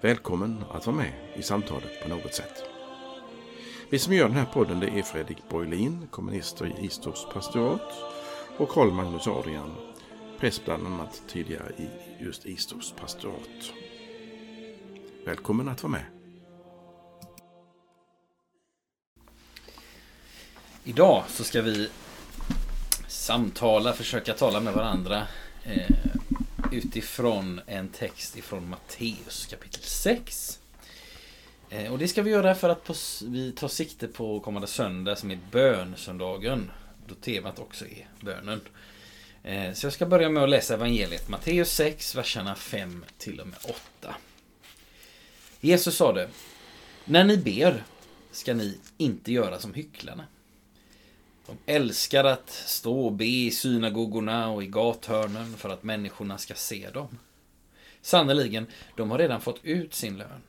Välkommen att vara med i samtalet på något sätt. Vi som gör den här podden det är Fredrik Borglin, kommunister i Istorps pastorat och Karl Magnus Adrian, präst bland annat tidigare i just Istorps pastorat. Välkommen att vara med. Idag så ska vi samtala, försöka tala med varandra eh, utifrån en text ifrån Matteus kapitel 6. Eh, och det ska vi göra för att vi tar sikte på kommande söndag som är bönsöndagen. Då temat också är bönen. Eh, så jag ska börja med att läsa evangeliet Matteus 6, verserna 5 till och med 8. Jesus sa det. När ni ber ska ni inte göra som hycklarna. De älskar att stå och be i synagogorna och i gathörnen för att människorna ska se dem. Sannerligen, de har redan fått ut sin lön.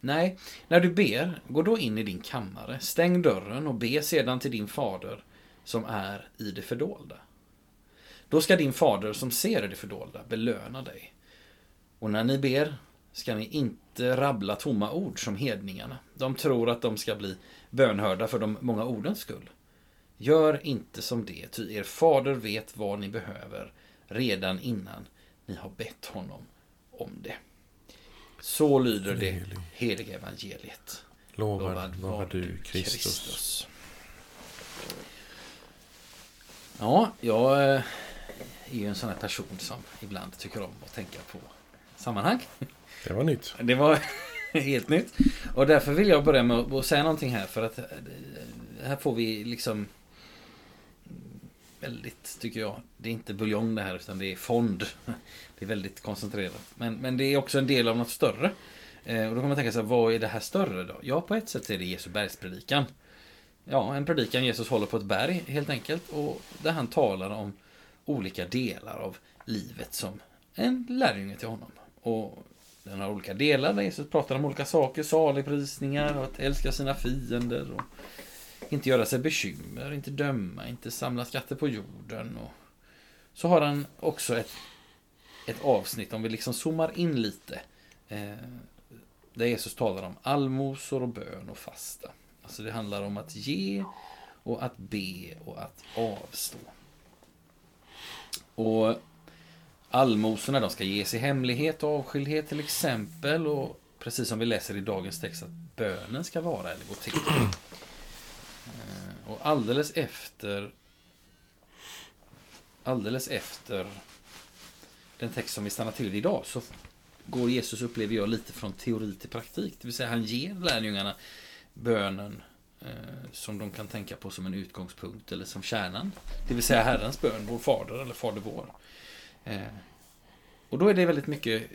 Nej, när du ber, gå då in i din kammare, stäng dörren och be sedan till din fader som är i det fördolda. Då ska din fader som ser i det fördolda belöna dig. Och när ni ber ska ni inte rabbla tomma ord som hedningarna. De tror att de ska bli bönhörda för de många ordens skull. Gör inte som det, ty er fader vet vad ni behöver redan innan ni har bett honom om det. Så lyder det heliga evangeliet. Lovad, Lovad var du Kristus. Kristus. Ja, jag är ju en sån här person som ibland tycker om att tänka på sammanhang. Det var nytt. Det var helt nytt. Och därför vill jag börja med att säga någonting här för att eh, här får vi liksom väldigt, tycker jag. Det är inte buljong det här, utan det är fond. Det är väldigt koncentrerat. Men, men det är också en del av något större. Eh, och då kan man tänka sig, vad är det här större då? Ja, på ett sätt är det Jesu bergspredikan. Ja, en predikan Jesus håller på ett berg, helt enkelt. Och där han talar om olika delar av livet som en lärjunge till honom. Och den har olika delar där Jesus pratar om olika saker, saligprisningar och att älska sina fiender. Och inte göra sig bekymmer, inte döma, inte samla skatter på jorden. Och så har han också ett, ett avsnitt, om vi liksom zoomar in lite. Eh, där Jesus talar om allmosor och bön och fasta. Alltså det handlar om att ge och att be och att avstå. Och allmosorna de ska ges i hemlighet och avskildhet till exempel. Och precis som vi läser i dagens text att bönen ska vara eller gå till. Och alldeles efter Alldeles efter den text som vi stannar till idag så går Jesus, upplever jag, lite från teori till praktik. Det vill säga han ger lärjungarna bönen eh, som de kan tänka på som en utgångspunkt eller som kärnan. Det vill säga Herrens bön, vår Fader eller Fader vår. Eh, och då är det väldigt mycket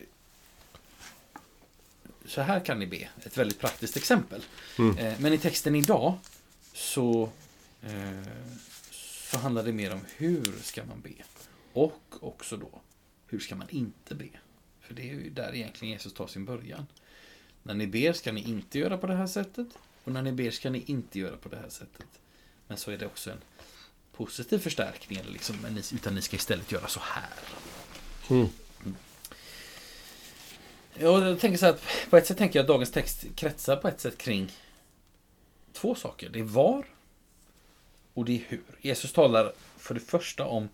så här kan ni be. Ett väldigt praktiskt exempel. Mm. Eh, men i texten idag så Eh, så handlar det mer om hur ska man be. Och också då, hur ska man inte be? För det är ju där egentligen Jesus tar sin början. När ni ber ska ni inte göra på det här sättet. Och när ni ber ska ni inte göra på det här sättet. Men så är det också en positiv förstärkning. Liksom, utan ni ska istället göra så här. Mm. Mm. Jag tänker så att på ett sätt tänker jag att dagens text kretsar på ett sätt kring två saker. Det är var och det är hur. Jesus talar för det första om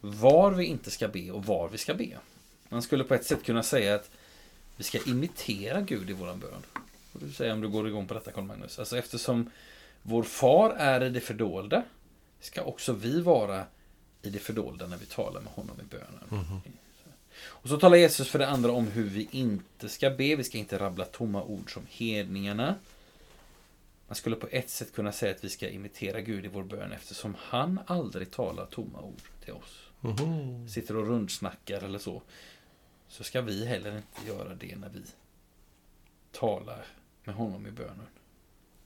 var vi inte ska be och var vi ska be. Man skulle på ett sätt kunna säga att vi ska imitera Gud i våran bön. Och du säger om du går igång på detta Carl Magnus. Alltså eftersom vår far är i det fördolda ska också vi vara i det fördolda när vi talar med honom i bönen. Mm -hmm. Och så talar Jesus för det andra om hur vi inte ska be. Vi ska inte rabbla tomma ord som hedningarna. Man skulle på ett sätt kunna säga att vi ska imitera Gud i vår bön eftersom han aldrig talar tomma ord till oss. Mm. Sitter och rundsnackar eller så. Så ska vi heller inte göra det när vi talar med honom i bönen.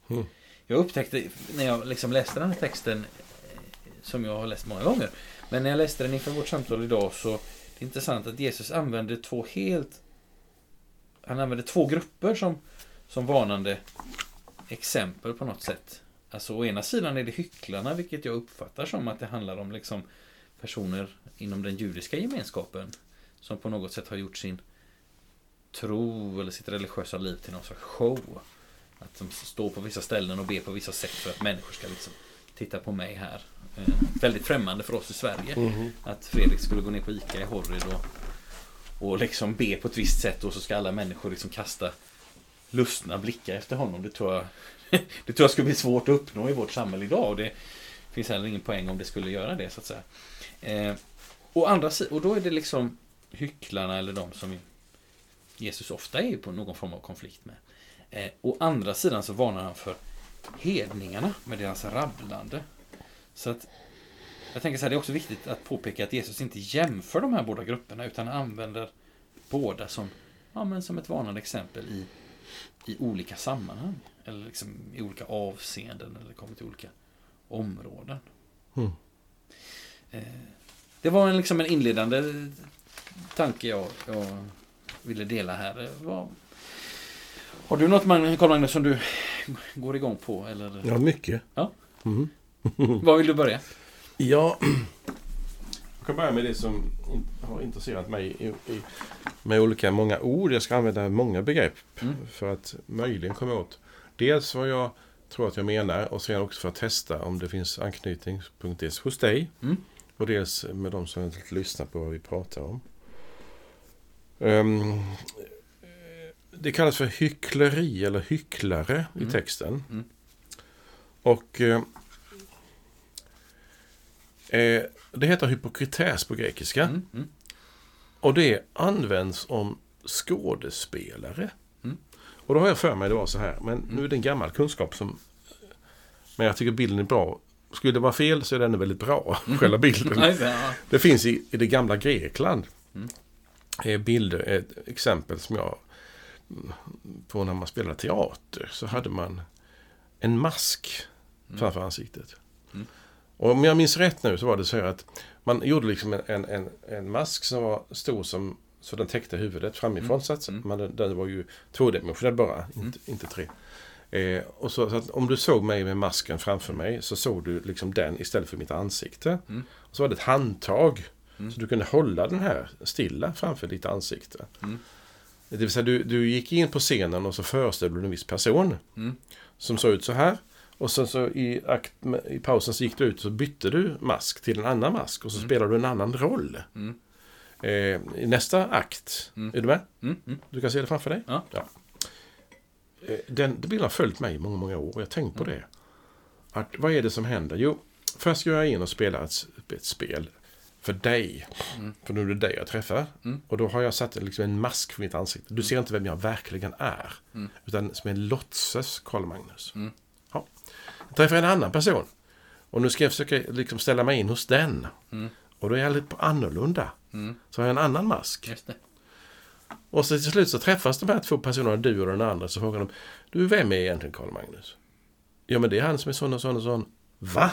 Mm. Jag upptäckte när jag liksom läste den här texten, eh, som jag har läst många gånger, men när jag läste den inför vårt samtal idag så det är intressant att Jesus använder två helt han använder två grupper som, som varnande exempel på något sätt. Alltså å ena sidan är det hycklarna, vilket jag uppfattar som att det handlar om liksom personer inom den judiska gemenskapen som på något sätt har gjort sin tro eller sitt religiösa liv till någon slags show. Att de står på vissa ställen och ber på vissa sätt för att människor ska liksom titta på mig här. Eh, väldigt främmande för oss i Sverige. Mhm. Att Fredrik skulle gå ner på Ica i Horrid och, och liksom be på ett visst sätt och så ska alla människor liksom kasta lustna blickar efter honom. Det tror jag, det tror jag skulle bli svårt att uppnå i vårt samhälle idag. Och det finns heller ingen poäng om det skulle göra det så att säga. Eh, och, andra, och då är det liksom hycklarna eller de som Jesus ofta är på någon form av konflikt med. Eh, å andra sidan så varnar han för hedningarna med deras rabblande. Så att jag tänker så här, det är också viktigt att påpeka att Jesus inte jämför de här båda grupperna utan använder båda som, ja, men som ett varnande exempel i, i olika sammanhang. Eller liksom i olika avseenden eller kommer till olika områden. Mm. Eh, det var en, liksom en inledande tanke jag, jag ville dela här. Det Var... Har du något Mag- Carl Magnus som du går igång på? Eller Ja, mycket. Ja. Mhm. var vill du börja? Ja, jag kan börja med det som har intresserat mig i, i, med olika många ord. Jag ska använda många begrepp Mm. för att möjligen komma åt dels vad jag tror att jag menar och sen också för att testa om det finns anknytningspunkt dels hos dig Mm. och dels med de som lyssnar på vad vi pratar om. Ehm, det kallas för hyckleri eller hycklare i Mm. texten. Mm. Och eh, eh, det heter hypokrites på grekiska. Mm, mm, Och det används om skådespelare. Mm. Och då har jag för mig det var så här. Men nu är det en gammal kunskap som... Men jag tycker bilden är bra. Skulle det vara fel så är den väldigt bra. Själva bilden. Det finns i, i det gamla Grekland. Mm. är bilder, ett exempel som jag... På när man spelade teater så hade man en mask framför ansiktet. Mm. Och om jag minns rätt nu så var det så här att man gjorde liksom en, en, en, mask som var stor som så den täckte huvudet framifrån. Mm. Så Mm. man, den var ju tvådimensionell bara, inte, inte tre. Eh, och så, så att om du såg mig med masken framför mig så såg du liksom den istället för mitt ansikte. Mm. Och så var det ett handtag. Mm. Så du kunde hålla den här stilla framför ditt ansikte. Mm. Det vill säga du, du gick in på scenen och så föreställde du en viss person. Mm. Som såg ut så här. Och sen så i, akt, i pausen så gick du ut och så bytte du mask till en annan mask. Och så Mm. spelade du en annan roll. Mm. Eh, I nästa akt. Mm. Är du med? Mm, mm. Du kan se det framför dig? Ja. Eh, Den, den bilden har följt mig i många, många år. och Jag har tänkt Mm. på det. Att, vad är det som händer? Jo, först går jag in och spelar ett, ett spel för dig. Mm. För nu är det dig jag träffar. Mm. Och då har jag satt liksom en mask för mitt ansikte. Du ser inte vem jag verkligen är. Mm. Utan som en låtsas Karl Magnus. Mm. Ja. Jag träffar en annan person. Och nu ska jag försöka liksom ställa mig in hos den. Mm. Och då är jag lite annorlunda. Mm. Så har jag en annan mask. Och så till slut så träffas de här två personerna, du och den andra, så frågar de Du, vem är egentligen Karl Magnus? Ja, men det är han som är sån och sån och sån. Va?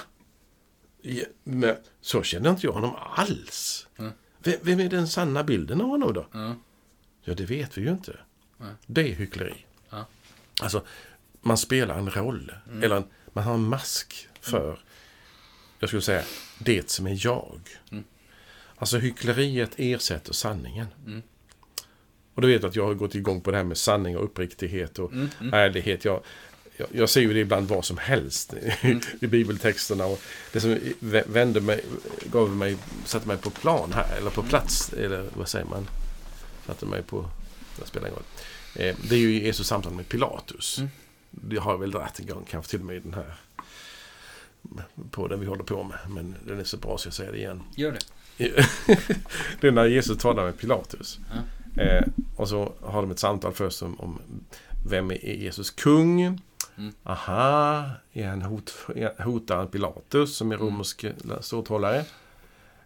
Ja, men, så känner inte jag honom alls. Mm. Vem, vem är den sanna bilden av honom då? Ja. Ja, det vet vi ju inte. Nej. Det är hyckleri. Alltså, man spelar en roll. Mm. Eller en, man har en mask för, jag skulle säga, det som är jag. Mm. Alltså hyckleriet ersätter sanningen. Mm. Och du vet att jag har gått igång på det här med sanning och uppriktighet och Mm, mm. ärlighet. Jag, jag, jag ser ju det ibland vad som helst Mm. i bibeltexterna. Och det som vä- vände mig, gav mig, satte mig på plan här, eller på plats, eller vad säger man? Satte mig på, det spelar ingen roll. Eh, det är ju Jesus samtal med Pilatus. Det har jag väl dragit en gång, kanske till och med i den här på den vi håller på med. Men den är så bra så jag säger det igen. Gör det. det är när Jesus talar med Pilatus. Ja. Eh, och så har de ett samtal först om, om vem är Jesus kung? Mm. Aha, är han hot, hotar han Pilatus som är Mm. romersk ståthållare?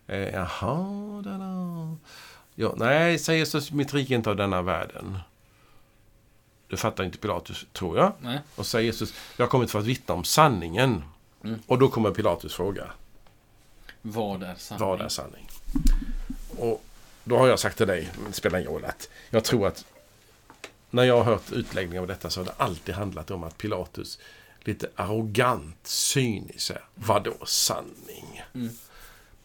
Eh, jaha, da, da. Ja, nej, säger Jesus, mitt rike är inte av denna världen. Det fattar inte Pilatus, tror jag. Nej. Och säger Jesus, jag har kommit för att vittna om sanningen. Mm. Och då kommer Pilatus fråga, Vad är sanning? vad är sanning? Och då har jag sagt till dig, det spelar ingen roll, att jag tror att när jag har hört utläggningar av detta så har det alltid handlat om att Pilatus lite arrogant, cynisk vadå sanning? Mm.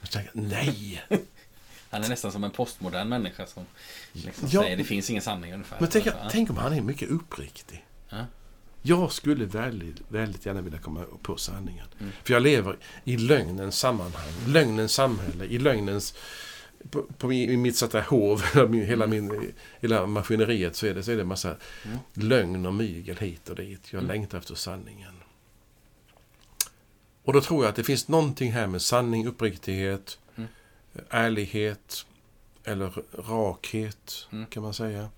Jag tänker, nej! Han är nästan som en postmodern människa som liksom Ja. säger det finns ingen sanning ungefär. Men tänk, Ja. tänk om han är mycket uppriktig. Ja. Jag skulle väldigt, väldigt gärna vilja komma på sanningen. Mm. För jag lever i lögnens sammanhang, lögnens samhälle, i lögnens... På, på i mitt så att säga, hov, hela, min, hela maskineriet så är det, så är det en massa Mm. lögn och mygel hit och dit. Jag Mm. längtar efter sanningen. Och då tror jag att det finns någonting här med sanning, uppriktighet, Mm. Ärlighet eller rakhet Mm. kan man säga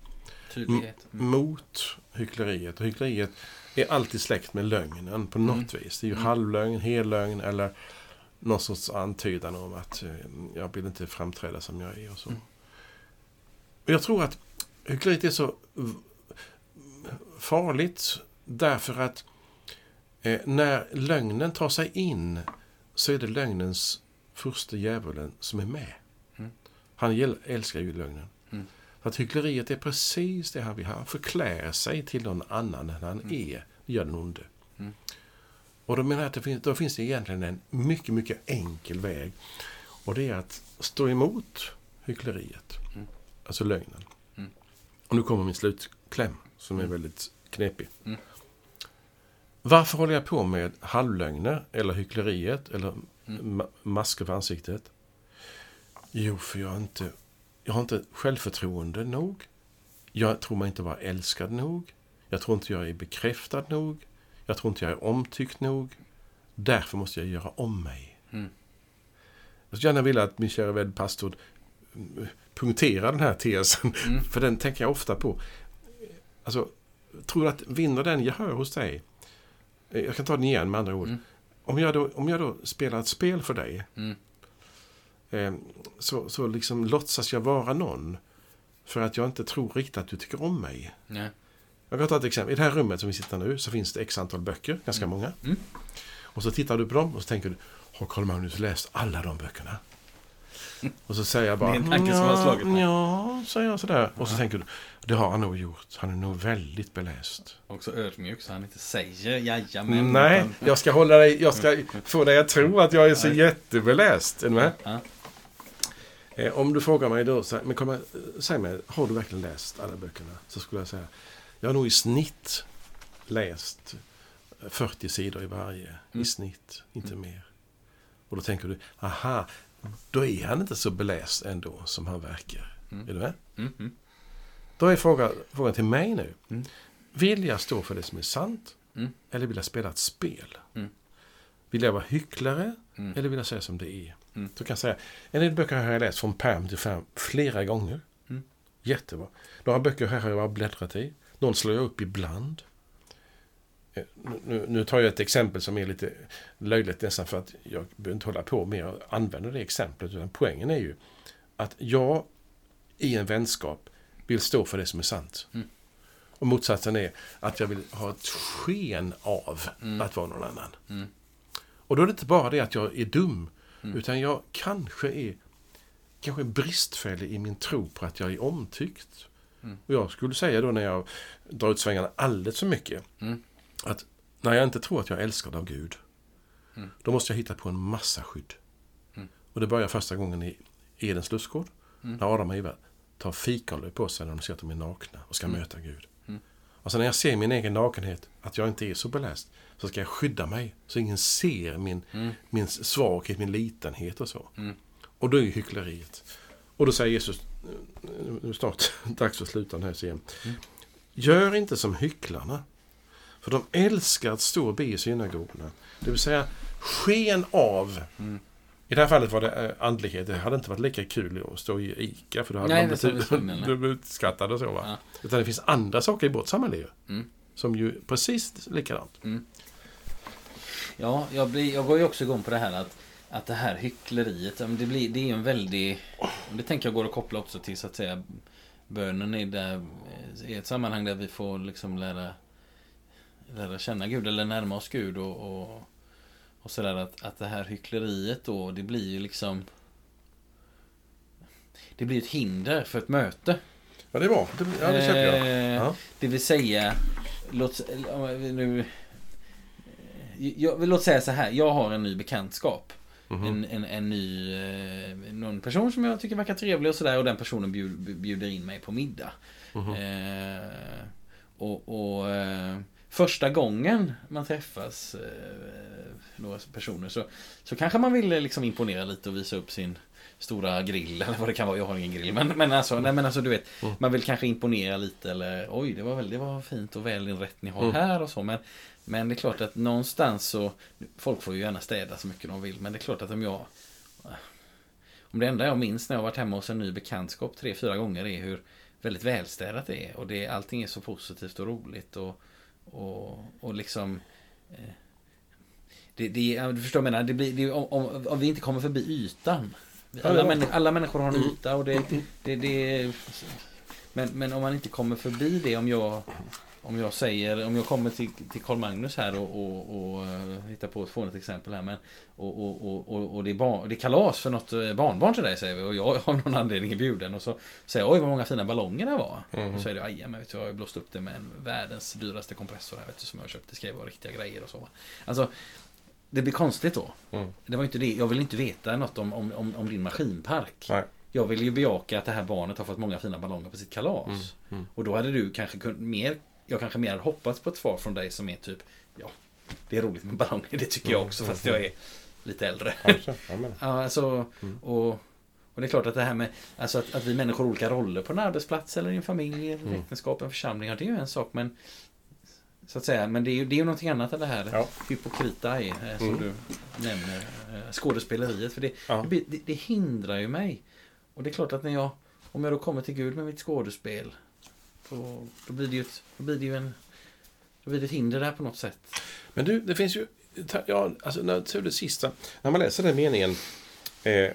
Tydlighet. Mm. mot hyckleriet. Och hyckleriet är alltid släkt med lögnen på något vis. Det är ju Mm. halvlögn, hellögn eller någon sorts antydan om att eh, jag vill inte framträda som jag är och så. Mm. Och jag tror att hyckleriet är så farligt därför att eh, när lögnen tar sig in så är det lögnens första djävulen som är med. Mm. Han älskar ju lögnen. Mm. Att hyckleriet är precis det han vill. Han förklär sig till någon annan än han Mm. är. Det gör den onde. Mm. Och då menar jag att det finns, då finns det egentligen en mycket, mycket enkel väg. Och det är att stå emot hyckleriet. Mm. Alltså lögnen. Mm. Och nu kommer min slutkläm som är Mm. väldigt knepig. Mm. Varför håller jag på med halvlögner eller hyckleriet eller. Ma- masker för ansiktet? Jo, för jag har inte, jag har inte självförtroende nog. Jag tror mig inte vara älskad nog. Jag tror inte jag är bekräftad nog. Jag tror inte jag är omtyckt nog. Därför måste jag göra om mig. Mm. Jag skulle gärna vilja att min kära vän pastor mm, punkterar den här tesen. Mm. För den tänker jag ofta på. Alltså, tror du att vinner den gehör hos dig? Jag kan ta den igen med andra ord. Mm. Om, jag då, om jag då spelar ett spel för dig Mm. eh, så, så liksom låtsas jag vara någon. För att jag inte tror riktigt att du tycker om mig. Nej. Jag kan ta ett exempel. I det här rummet som vi sitter nu så finns det x antal böcker, ganska Mm. många. Mm. Och så tittar du på dem och så tänker du, har Carl Magnus läst alla de böckerna? Och så säger jag bara, Det är en tanke som har slagit mig. Ja, säger jag sådär. Och så tänker du, det har han nog gjort. Han är nog väldigt beläst. Också ödmjuk så han inte säger jajamän. Nej, utan- jag ska hålla dig, jag ska få dig att tro att jag är så jättebeläst. Är du med? Ja. Eh, om du frågar mig då, så här, men kom, säg mig, har du verkligen läst alla böckerna? Så skulle jag säga, jag har nog i snitt läst 40 sidor i varje. I Mm. snitt, inte mer. Och då tänker du, aha, då är han inte så beläst ändå som han verkar. Mm. Är du med? Mm. Då är frågan, frågan till mig nu. Mm. Vill jag stå för det som är sant? Mm. Eller vill jag spela ett spel? Mm. Vill jag vara hycklare? Mm. Eller vill jag säga som det är? Mm. Så kan jag säga, en del böcker har jag läst från pärm till pärm flera gånger. Jättebra. Några böcker här har jag bara bläddrat i. Någon slår jag upp ibland. Nu, nu tar jag ett exempel som är lite löjligt nästan för att jag behöver inte hålla på med att använda det exemplet. Utan poängen är ju att jag i en vänskap vill stå för det som är sant. Mm. Och motsatsen är att jag vill ha ett sken av Mm. att vara någon annan. Mm. Och då är det inte bara det att jag är dum, Mm. utan jag kanske är kanske bristfällig i min tro på att jag är omtyckt. Mm. Och jag skulle säga då när jag drar ut svängarna alldeles för mycket, Mm. Att när jag inte tror att jag är älskad av Gud, Mm. då måste jag hitta på en massa skydd. Mm. Och det börjar första gången i Edens lustgård, Mm. när Adam och Eva tar fikonlöv på sig när de ser att de är nakna och ska Mm. möta Gud. Mm. Alltså när jag ser min egen nakenhet, att jag inte är så beläst, så ska jag skydda mig så ingen ser min, Mm. min svaghet, min litenhet och så. Och då är ju hyckleriet. Och då säger Jesus, nu är snart dags att sluta den här. Mm. Gör inte som hycklarna. För de älskar att stå och be i synagogorna. Det vill säga sken av. Mm. I det här fallet var det eh, andlighet. Det hade inte varit lika kul att stå i ICA. För då hade Nej, man blivit utskrattad och så. Va? Ja. Utan det finns andra saker i vårt samhälle ju, Mm. Som ju precis likadant. Ja, jag, blir, jag går ju också igång på det här att, att det här hyckleriet, det, blir, det är en väldig... Det tänker jag går att koppla också till så att säga bönen i det eh, i ett sammanhang där vi får liksom lära, lära känna Gud eller närma oss Gud och, och, och sådär att, att det här hyckleriet då, det blir ju liksom det blir ett hinder för ett möte. Ja, det är bra. Det, ja, det köper jag. Eh, Ja. Det vill säga, låt, nu, jag, låt säga så här, jag har en ny bekantskap. Mhm. En, en, en ny, eh, någon person som jag tycker verkar trevlig och sådär och den personen bjud, bjuder in mig på middag. Mhm. Eh, och och eh, första gången man träffas eh, några personer så, så kanske man vill eh, liksom imponera lite och visa upp sin stora grill eller vad det kan vara. Jag har ingen grill. Men, men, alltså, nej, men alltså du vet, Mm. man vill kanske imponera lite eller oj det var väl det var fint och väl inrätt ni har Mm. här och så. Men, men det är klart att någonstans så, folk får ju gärna städa så mycket de vill. Men det är klart att om jag om det enda jag minns när jag varit hemma hos en ny bekantskap tre, fyra gånger är hur väldigt välstädat det är. Och det, allting är så positivt och roligt. Och, och, och liksom... Eh, det, det, du förstår vad jag menar? Det blir, det, om, om, vi inte kommer förbi ytan. Alla, männi- alla människor har en yta och det, det, det men, men om man inte kommer förbi det, om jag om jag säger, om jag kommer till, till Carl Magnus här och, och, och eh, hittar på ett fånigt exempel här men och, och, och, och, och det, är barn, det är kalas för något eh, barnbarn till dig säger vi och jag av någon anledning är bjuden och så säger jag oj vad många fina ballonger det var. Mhm. Och så säger du aj men vet du, jag har ju blåst upp det med en världens dyraste kompressor här vet du som jag har köpt. Det ska ju vara riktiga grejer och så. Alltså det blir konstigt då. Mm. Det var inte det. Jag vill inte veta något om, om, om, om din maskinpark. Nej. Jag vill ju bejaka att det här barnet har fått många fina ballonger på sitt kalas. Mm, mm. Och då hade du kanske mer, jag kanske mer hade hoppats på ett svar från dig som är typ, ja, det är roligt med ballonger, det tycker jag Mm, också fast jag är lite äldre. Ja, alltså, Mm. och, och det är klart att det här med alltså att, att vi människor har olika roller på en arbetsplats eller i en familj, eller Mm. äktenskap, en församling, ja, det är ju en sak men så att säga, men det är ju, det är ju någonting annat än det här Ja. hypokrita är, eh, som Mm. du nämner, eh, skådespeleriet. För det, Ja. det, det hindrar ju mig. Och det är klart att när jag, om jag då kommer till Gud med mitt skådespel, då, då blir det ju ett, då blir det ju en, då blir det ett hinder där på något sätt. Men du, det finns ju... Ja, alltså när det sista. När man läser den meningen. Eh,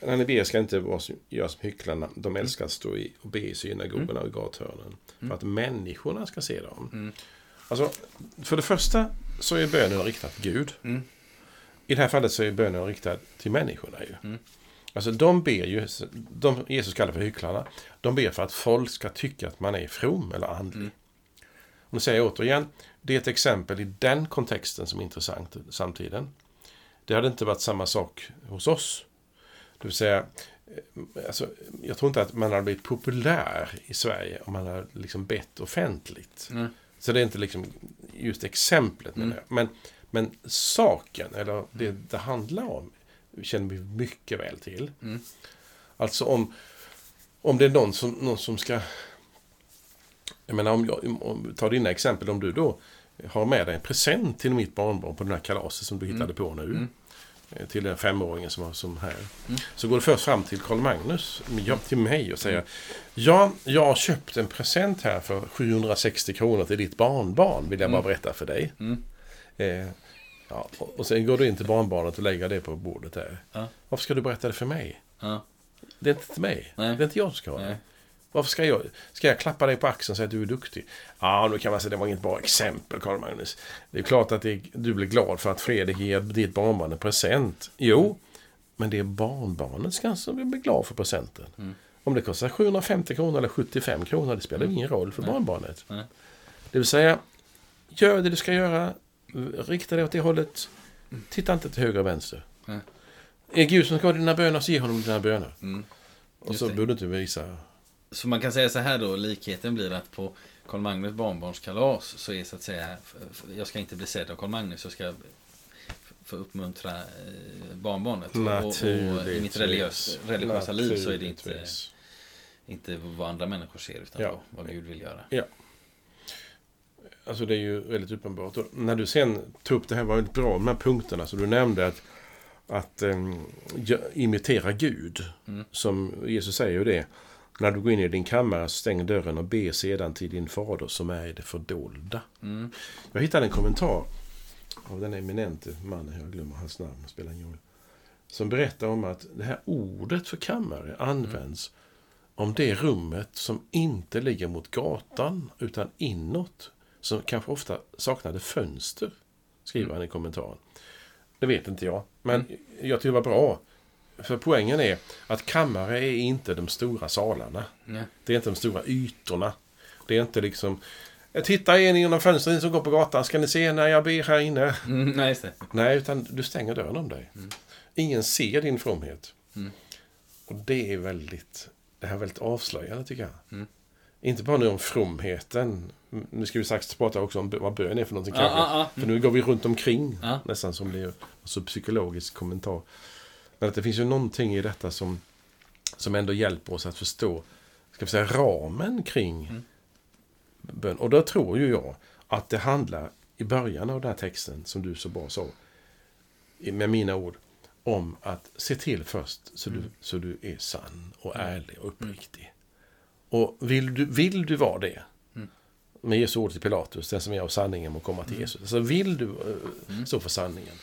ber ska inte vara som, göra som hycklarna. De älskar att stå i, och be i synagogorna och i gathörnen. För att människorna ska se dem. Mm. Alltså, för det första så är bönen riktad till Gud. Mm. I det här fallet så är bönen riktad till människorna ju. Mm. Alltså de ber ju, de Jesus kallar för hycklarna, de ber för att folk ska tycka att man är from eller andlig. Mm. Och nu säger jag återigen, det är ett exempel i den kontexten som är intressant samtiden. Det hade inte varit samma sak hos oss. Det vill säga, eh, alltså, jag tror inte att man hade blivit populär i Sverige om man hade liksom bett offentligt. Mm. Så det är inte liksom just exemplet Mm. Men, men saken, eller det det handlar om, känner vi mycket väl till. Mm. Alltså om, om det är någon som, någon som ska... Jag menar om jag om, ta dina exempel, om du då har med dig en present till mitt barnbarn på den här kalaset som du Mm. hittade på nu. Mm. eh, Till den femåringen som var som här. Mm. Så går du först fram till Karl Magnus, ja, till mig och säger Ja, jag har köpt en present här för 760 kronor till ditt barnbarn, vill jag bara Mm. berätta för dig. Mm. Eh, ja, och och sen går du in till barnbarnet och lägger det på bordet där. Ja. Varför ska du berätta det för mig? Ja. Det är inte till mig. Nej. Det är inte jag som ska ha det. Varför ska jag, ska jag klappa dig på axeln och säga att du är duktig? Ja, nu kan man säga att det var inget bra exempel, Karl Magnus. Det är klart att det, du blir glad för att Fredrik ger ditt barnbarn en present. Jo, men det är barnbarnet ska som blir glad för presenten. Mm. Om det kostar 750 kronor eller 75 kronor, det spelar ingen roll för Nej. barnbarnet. Nej. Det vill säga, gör det du ska göra, rikta dig åt det hållet, titta inte till höger och vänster. Nej. Är Gud som ska ha dina böner, så ge honom dina böner. Mm. Och så behöver du inte visa... Så man kan säga så här då, likheten blir att på Karl Magnus barnbarnskalas så är så att säga, jag ska inte bli sedd av Karl Magnus, jag ska få uppmuntra eh, barnbarnet. Och, och, i mitt religiös, religiösa liv så är det inte, inte vad andra människor ser utan Ja. vad, Gud vill göra. Alltså det är ju väldigt uppenbart. Och när du sen tog upp det här var väldigt bra, de här punkterna. Så du nämnde att, att um, imitera Gud. Mm. Som Jesus säger ju det. När du går in i din kammare, stäng dörren och be sedan till din fader som är i det fördolda. Mm. Jag hittade en kommentar av den eminente mannen, jag glömmer hans namn, spelar ingen roll. Som berättar om att det här ordet för kammare används om det rummet som inte ligger mot gatan utan inåt, som kanske ofta saknade fönster, skriver han i kommentaren. Det vet inte jag, men jag tycker det var bra. För poängen är att kammare är inte de stora salarna. Nej. Det är inte de stora ytorna. Det är inte liksom... Titta in genom fönstret som går på gatan. Ska ni se när jag ber här inne? Mm, nej, just det. Nej, utan du stänger dörren om dig. Ingen ser din fromhet. Och det är väldigt... Det här är väldigt avslöjande tycker jag. Inte bara nu om fromheten. Nu ska vi strax prata också om vad bön är för någonting Ja, kanske. ja. För nu går vi runt omkring. Nästan som blir alltså psykologisk kommentar. Men att det finns ju någonting i detta som, som ändå hjälper oss att förstå ska vi säga, ramen kring bön. Och då tror ju jag att det handlar i början av den här texten, som du så bra sa, med mina ord, om att se till först så, du, så du är sann och ärlig och uppriktig. Och vill du, vill du vara det, med Jesu ord till Pilatus, den som är av sanningen må komma till Jesus. Så vill du eh, stå för sanningen.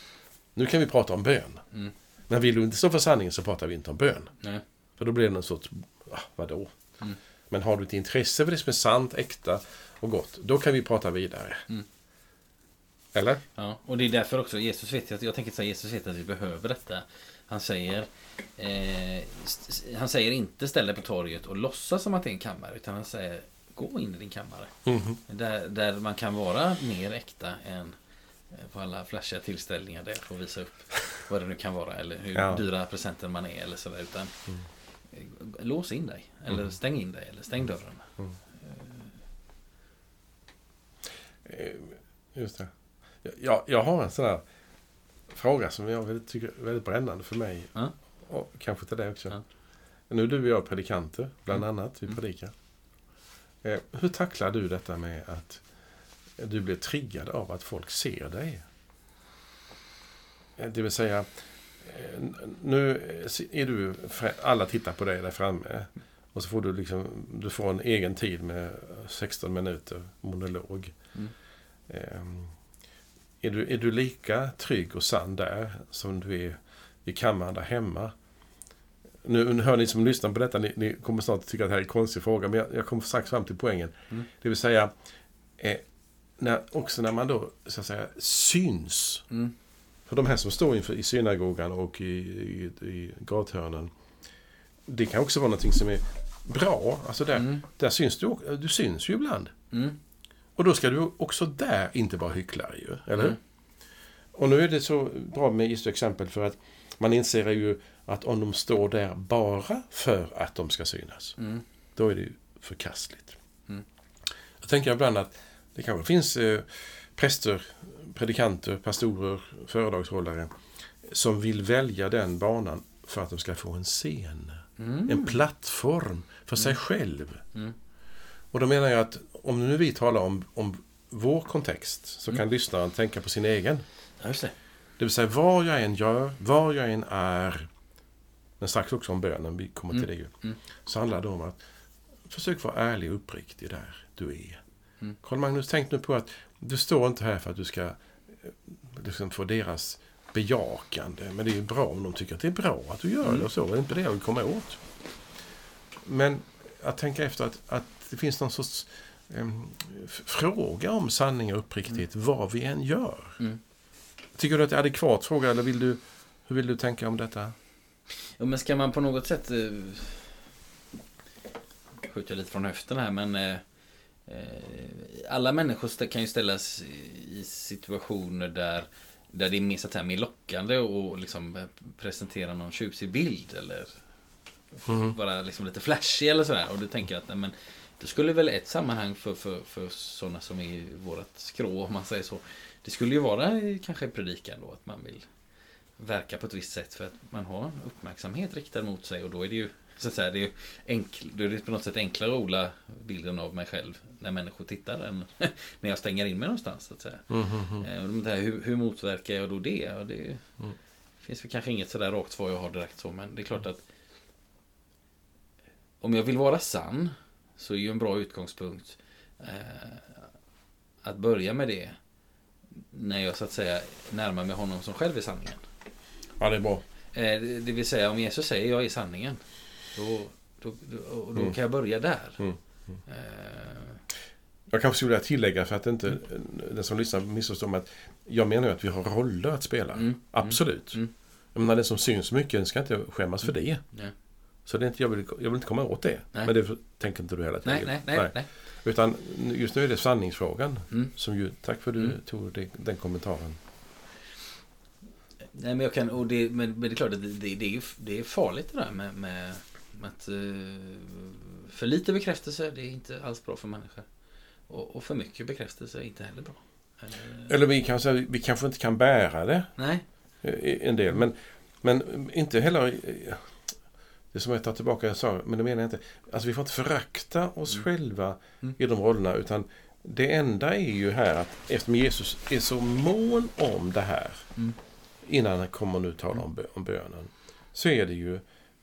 Nu kan vi prata om bön. Men vill du inte stå för sanningen så pratar vi inte om bön. Nej. För då blir det någon sorts, ah, vadå? Men har du ett intresse för det som är sant, äkta och gott, då kan vi prata vidare. Eller? Ja, och det är därför också Jesus vet att jag tänker så här, Jesus vet att vi behöver detta. Han säger eh, Han säger inte ställ dig på torget och låtsas som att det är en kammare. Utan han säger gå in i din kammare. Mhm. Där, där man kan vara mer äkta än eh, på alla flashiga tillställningar där får visa upp vad det nu kan vara. Eller hur Ja. dyra presenter man är eller sådär. Utan eh, lås in dig. Eller stäng in dig. Eller stäng dörren. Eh, Just det. Jag, jag har en sån här fråga som jag väldigt, tycker är väldigt brännande för mig. Ja. Och kanske till dig också. Ja. Nu du och jag predikanter, bland Mm. annat. Vi predikar. Eh, hur tacklar du detta med att du blir triggad av att folk ser dig? Eh, Det vill säga, eh, nu är du, alla tittar på dig där framme. Och så får du liksom, du får en egen tid med 16 minuter monolog. Mm. Är du, är du lika trygg och sann där som du är i kammaren där hemma? Nu, hör ni som lyssnar på detta, ni, ni kommer snart tycka att det här är en konstig fråga, men jag, jag kommer strax fram till poängen. Mm. Det vill säga, eh, när, också när man då så att säga syns. Mm. För de här som står inför, i synagogan och i, i, i gathörnen. Det kan också vara någonting som är bra. Alltså där, Mm. där syns du, du syns ju ibland. Mm. Och då ska du också där inte vara hycklare ju, eller? Mm. Och nu är det så bra med Jesu exempel för att man inser ju att om de står där bara för att de ska synas, Mm. då är det ju förkastligt. Mm. Jag tänker ibland att det kanske finns eh, präster, predikanter, pastorer, föredragshållare som vill välja den banan för att de ska få en scen. Mm. En plattform för sig själv. Mm. Och då menar jag att om nu vi talar om, om vår kontext så Mm. kan lyssnaren tänka på sin egen. Ja, just det. Det vill säga vad jag än gör, var jag än är. Men strax också om bönen, vi kommer till Mm. det ju. Mm. Så handlar det om att försök vara ärlig och uppriktig där du är. Mm. Karl Magnus, tänk nu på att du står inte här för att du ska liksom få deras bejakande. Men det är ju bra om de tycker att det är bra att du gör Mm. det och så. Det är inte det jag vill komma åt. Men att tänka efter att, att det finns någon sorts fråga om sanning och uppriktighet vad vi än gör. Mm. Tycker du att det är adekvat fråga eller vill du, hur vill du tänka om detta? Ja, men ska man på något sätt... Eh, skjuter jag lite från höften här, men... Eh, eh, alla människor kan ju ställas i situationer där, där det är mer, så att säga, mer lockande och liksom eh, presentera någon tjusig bild eller Mm. vara liksom lite flashig eller sådär. Och då tänker att nej, men, det skulle väl ett sammanhang för, för, för sådana som är i vårat skrå, om man säger så. Det skulle ju vara eh, kanske predikan då, att man vill verka på ett visst sätt för att man har uppmärksamhet riktad mot sig och då är det ju så att säga, det är enkl, då är det på något sätt enklare att odla bilden av mig själv när människor tittar än när jag stänger in mig någonstans. Så att säga. Mm, mm, mm. Eh, och det här, hur, hur motverkar jag då det? Ja, det Mm. finns väl kanske inget sådär rakt svar jag har direkt så, men det är klart att om jag vill vara sann så är ju en bra utgångspunkt eh, att börja med det när jag så att säga närmar mig honom som själv är sanningen. Ja, det är bra. Eh, det vill säga om Jesus säger jag är sanningen. Då Då, då, då Mm. kan jag börja där. Mm. Eh, Jag kanske skulle vilja tillägga för att inte den som lyssnar missförstår mig att jag menar ju att vi har roller att spela. Mm. Absolut. Mm. Jag menar, den som syns mycket ska inte skämmas för det. Ja. Så det är inte, jag, vill, jag vill inte komma åt det. Nej. Men det tänker inte du heller till. nej, nej, nej, nej. Utan just nu är det sanningsfrågan. Mm. Som ju, tack för att du Mm. tog det, den kommentaren. Nej, men jag kan, och det, men, men det är klart att det, det, det, är, det är farligt det där med, med, med att eh, för lite bekräftelse, det är inte alls bra för människor. Och, och för mycket bekräftelse är inte heller bra. Eh, Eller vi kanske, vi kanske inte kan bära det. nej, eh, En del. Men, men inte heller... Det som jag tar tillbaka jag sa, men det menar jag inte. Alltså vi får inte förakta oss Mm. själva Mm. i de rollerna. Utan det enda är ju här att eftersom Jesus är så mån om det här. Mm. Innan han kommer nu tala om, om bönen. Så är det ju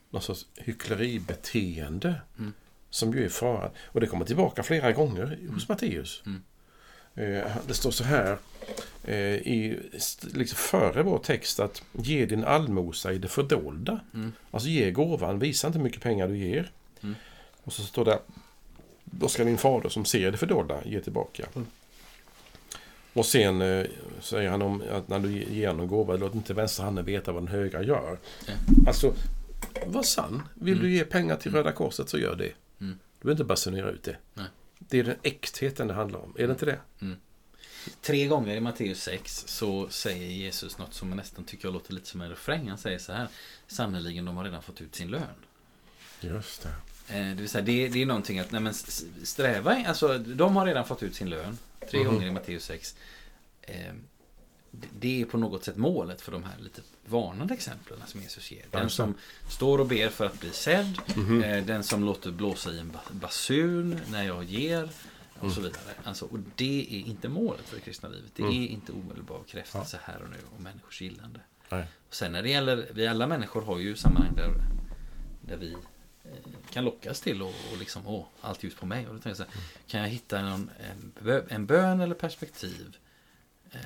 någon sorts hyckleribeteende. Mm. Som ju är faran. Och det kommer tillbaka flera gånger hos Matteus. Mm. Eh, Det står så här eh, i, liksom före vår text att ge din allmosa i det fördolda. Mm. Alltså ge gåvan, visa inte hur mycket pengar du ger. Mm. Och så står det då ska din fader som ser det fördolda ge tillbaka. Mm. Och sen eh, säger han om att när du ger någon gåva, låt inte vänstra handen veta vad den högra gör. Ja. Alltså, var sann. Vill Mm. du ge pengar till Röda Korset så gör det. Mm. Du behöver inte basunera ut det. Nej. Det är den äktheten det handlar om. Är det inte det? Tre gånger i Matteus 6 så säger Jesus något som jag nästan tycker jag låter lite som en refräng. Han säger så här. Sannerligen, de har redan fått ut sin lön. Just det. Eh, det vill säga, det, det är någonting att nej, men sträva, alltså de har redan fått ut sin lön. Tre Mhm. gånger i Matteus 6. Det- är på något sätt målet för de här lite varnande exemplen som Jesus ger. Den som står och ber för att bli sedd. Mhm. Eh, den som låter blåsa i en ba- basun när jag ger. Och Mm. så vidare. Alltså, och det är inte målet för det kristna livet. Det Mm. är inte omedelbar bekräftelse här och nu och människors gillande. Nej. Och sen när det gäller, vi alla människor har ju sammanhang där, där vi eh, kan lockas till och, och liksom, åh, allt ljus på mig. Och då tänker jag så här, kan jag hitta någon, en bön eller perspektiv eh,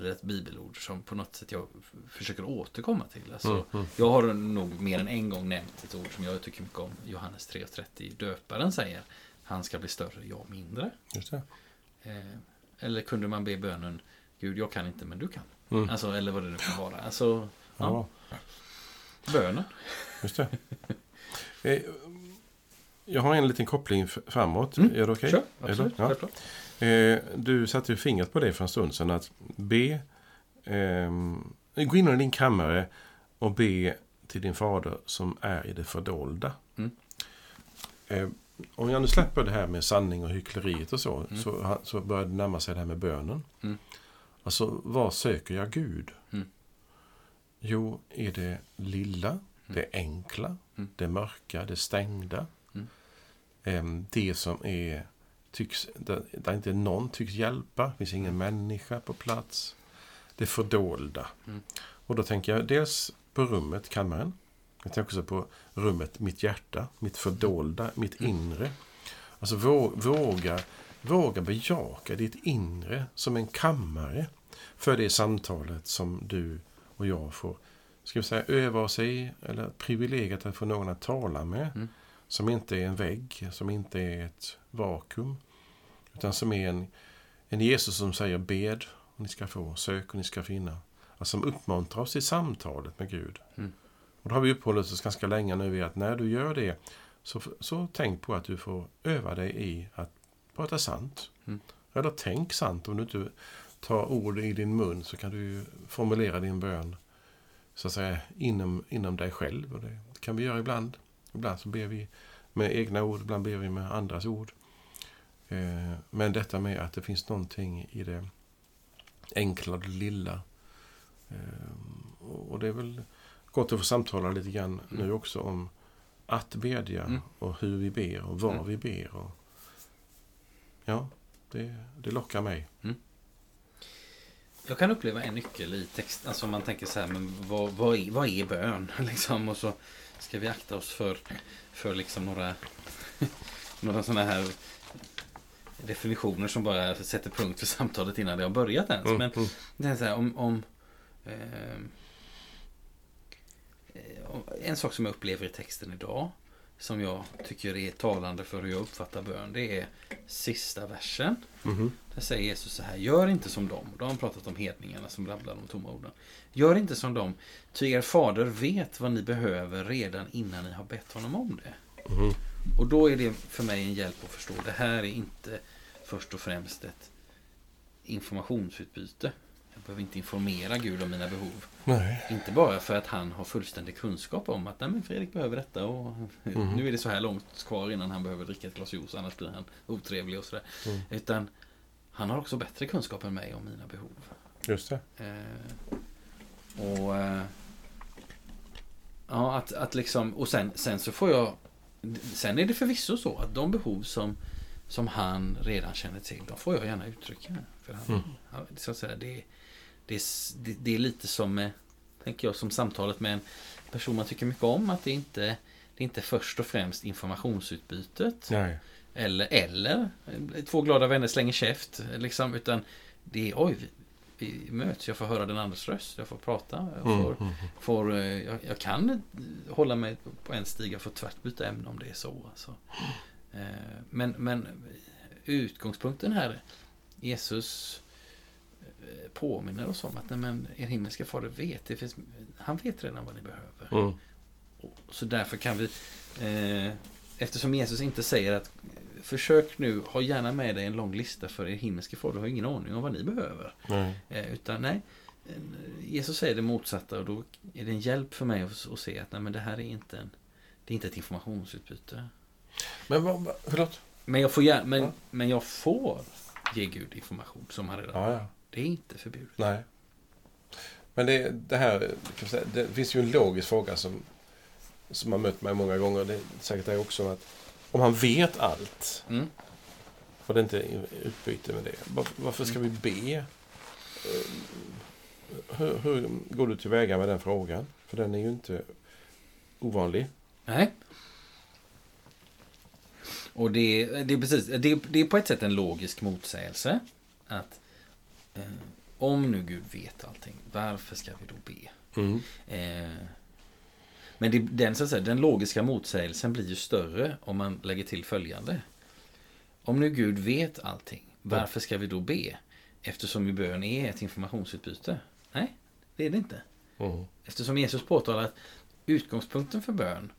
eller ett bibelord som på något sätt jag försöker återkomma till. Alltså, Mm, mm. Jag har nog mer än en gång nämnt ett ord som jag tycker mycket om. Johannes 3.30. Döparen säger, han ska bli större, jag mindre. Eh, eller kunde man be bönen, Gud jag kan inte men du kan. Mm. Alltså, eller vad det nu kan vara. Alltså, ja. Ja, bönen. just det. Eh, Jag har en liten koppling framåt. Mm. Är det okej? Kör, det- absolut. Ja. Eh, Du satte ju fingret på det för en stund sedan. Att be... ehm, gå in i din kammare och be till din fader som är i det fördolda. Mm. Eh, om jag nu släpper det här med sanning och hyckleriet och så, Mm. så, så börjar det närma sig det här med bönen. Mm. Alltså, var söker jag Gud? Mm. Jo, är det lilla, det enkla, Mm. det mörka, det stängda. Em, det som är, tycks, där, där inte någon tycks hjälpa, finns ingen människa på plats. Det fördolda. Mm. Och då tänker jag dels på rummet, kammaren. Jag tänker också på rummet, mitt hjärta, mitt fördolda, mitt Mm. inre. Alltså vå- våga, våga bejaka ditt inre som en kammare för det samtalet som du och jag får ska vi säga, öva oss i, eller privilegiet att få någon att tala med. Mm. Som inte är en vägg, som inte är ett vakuum. Utan som är en, en Jesus som säger bed och ni ska få, sök och ni ska finna. Alltså som uppmuntrar oss i samtalet med Gud. Mm. Och då har vi uppehållit oss ganska länge nu vid att när du gör det så, så tänk på att du får öva dig i att prata sant. Mm. Eller tänk sant. Om du inte tar ord i din mun så kan du formulera din bön så att säga inom, inom dig själv. Och det kan vi göra ibland. Ibland så ber vi med egna ord, ibland ber vi med andras ord. Eh, men detta med att det finns någonting i det enkla och det lilla. Eh, och det är väl gott att få samtala lite grann nu också om att bedja Mm. och hur vi ber och vad Mm. vi ber. Och, ja, det, det lockar mig. Jag kan uppleva en nyckel i text. Alltså om man tänker så här, men vad, vad, är, vad är bön? Liksom, och så ska vi akta oss för, för liksom några, några sådana här definitioner som bara sätter punkt för samtalet innan det har börjat ens. Mm, Men mm. det är så här, om, om eh, en sak som jag upplever i texten idag som jag tycker är talande för hur jag uppfattar bön. Det är sista versen. Mhm. Där säger Jesus så här. Gör inte som dem. Då har han pratat om hedningarna som rabblar de tomma orden. Gör inte som dem. Ty er fader vet vad ni behöver redan innan ni har bett honom om det. Mhm. Och då är det för mig en hjälp att förstå. Det här är inte först och främst ett informationsutbyte. Behöver inte informera Gud om mina behov. Nej. Inte bara för att han har fullständig kunskap om att Nej, men Fredrik behöver detta och Mhm. nu är det så här långt kvar innan han behöver dricka ett glas juice annars blir han otrevlig och sådär. Mm. Utan han har också bättre kunskap än mig om mina behov. Just det. Eh, och eh, ja, att, att liksom, och sen, sen så får jag Sen är det förvisso så att de behov som, som han redan känner till, de får jag gärna uttrycka. För han, Mm. han, så att säga, det, det, är det, det är lite som, med, tänker jag, som samtalet med en person man tycker mycket om. Att det inte det är inte först och främst informationsutbytet. Nej. Eller, eller eh, två glada vänner slänger käft. Liksom, utan det är oj, vi, vi möts, jag får höra den andres röst, jag får prata. Jag, Mm. får, Mm. får, eh, jag, jag kan eh, hålla mig på en stig, jag får tvärt byta ämne om det är så. Alltså. Eh, Men, men utgångspunkten här, Jesus eh, påminner oss om att nej, men, er himmelska fader vet, det finns, han vet redan vad ni behöver. Mm. Så därför kan vi, eh, eftersom Jesus inte säger att försök nu, ha gärna med dig en lång lista för er himmelske fader, har ingen aning om vad ni behöver. Nej. Eh, utan nej, eh, Jesus säger det motsatta och då är det en hjälp för mig att, att se att nej, men det här är inte, en, det är inte ett informationsutbyte. Men vad, förlåt? Men jag får, men, Ja. men jag får ge Gud information som han redan Ja, ja. Det är inte förbjudet. Nej. Men det, det här, säga, det finns ju en logisk fråga som, som har mött mig många gånger. Det är säkert det också. Att om han vet allt Mm. och det inte är utbyte med det. var- Varför ska vi be? Eh, Hur, hur går du tillväga med den frågan? För den är ju inte ovanlig. Nej. Och det, det är precis, det, det är på ett sätt en logisk motsägelse. Att eh, om nu Gud vet allting, varför ska vi då be? Mm. Eh, men det, den, så att säga, den logiska motsägelsen blir ju större om man lägger till följande. Om nu Gud vet allting, varför ska vi då be? Eftersom ju bön är ett informationsutbyte. Nej, det är det inte. Mm. Eftersom Jesus påtalar att utgångspunkten för bön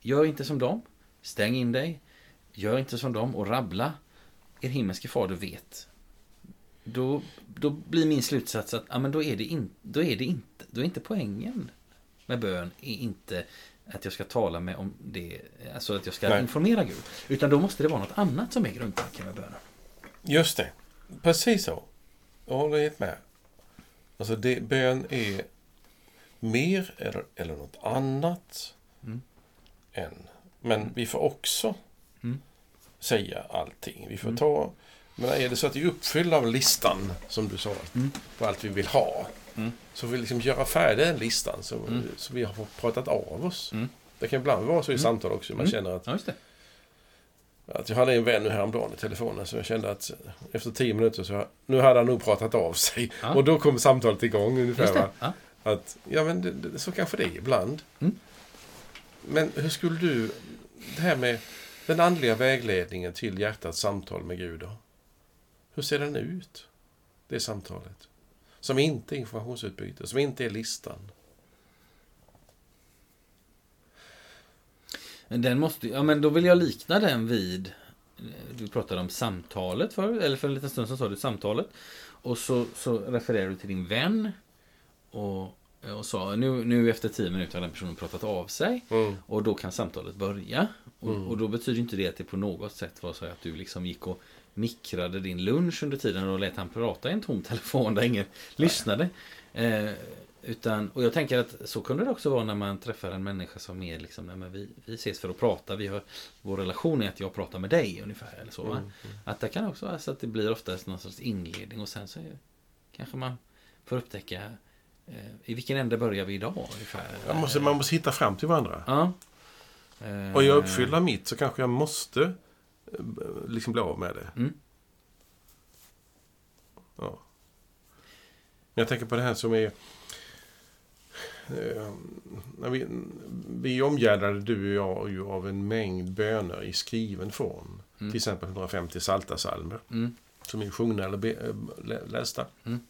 Gör inte som dem, stäng in dig, gör inte som dem och rabbla. Er himmelske fader vet. Då, då blir min slutsats att ja, men då, är det in, då, är det inte, då är inte poängen med bön är inte att jag ska tala med om det, alltså att jag ska Nej. informera Gud. Utan då måste det vara något annat som är grundtanken med bönen. Just det. Precis så. Jag håller helt med. Alltså det, bön är mer eller, eller något annat Mm. än. Men vi får också Mm. säga allting. Vi får Mm. ta... Men är det så att vi uppfyller av listan, som du sa, Mm. på allt vi vill ha. Mm. Så vi liksom göra färdig den listan så, Mm. så vi har pratat av oss. Mm. Det kan ibland vara så i Mm. samtal också. Man Mm. känner att Ja, att jag hade en vän nu häromdagen i telefonen så jag kände att efter tio minuter så nu hade han nog pratat av sig. Ja. Och då kom samtalet igång ungefär. Ja. Att, ja men det, det, så kanske det är ibland. Mm. Men hur skulle du, det här med den andliga vägledningen till hjärtats samtal med Gud då? Hur ser den ut? Det samtalet. Som inte är informationsutbyte, som inte är listan. Men den måste, ja men då vill jag likna den vid Du pratade om samtalet för, eller för en liten stund sedan sa du samtalet Och så, så refererar du till din vän Och, och sa nu, nu efter tio minuter har den personen pratat av sig Mm. Och då kan samtalet börja och, Mm. och då betyder inte det att det på något sätt var så att du liksom gick och mikrade din lunch under tiden och lät han prata i en tom telefon där ingen lyssnade. Eh, utan, och jag tänker att så kunde det också vara när man träffar en människa som är liksom, nej, men vi, vi ses för att prata, vi har, vår relation är att jag pratar med dig ungefär. Eller så, va? Mm. Att det kan också vara så att det blir oftast någon sorts inledning och sen så är, kanske man får upptäcka eh, i vilken ände börjar vi idag ungefär. Man, måste, man måste hitta fram till varandra. Ja. Eh, Och jag uppfyller mitt så kanske jag måste eh, liksom bli av med det. Mm. Ja. Jag tänker på det här som är... eh, när vi, vi omgärdade, du och jag, ju av en mängd böner i skriven form. Mm. Till exempel 150 saltasalmer Mm. som är sjungna eller be, eh, lä- lästa. Mm.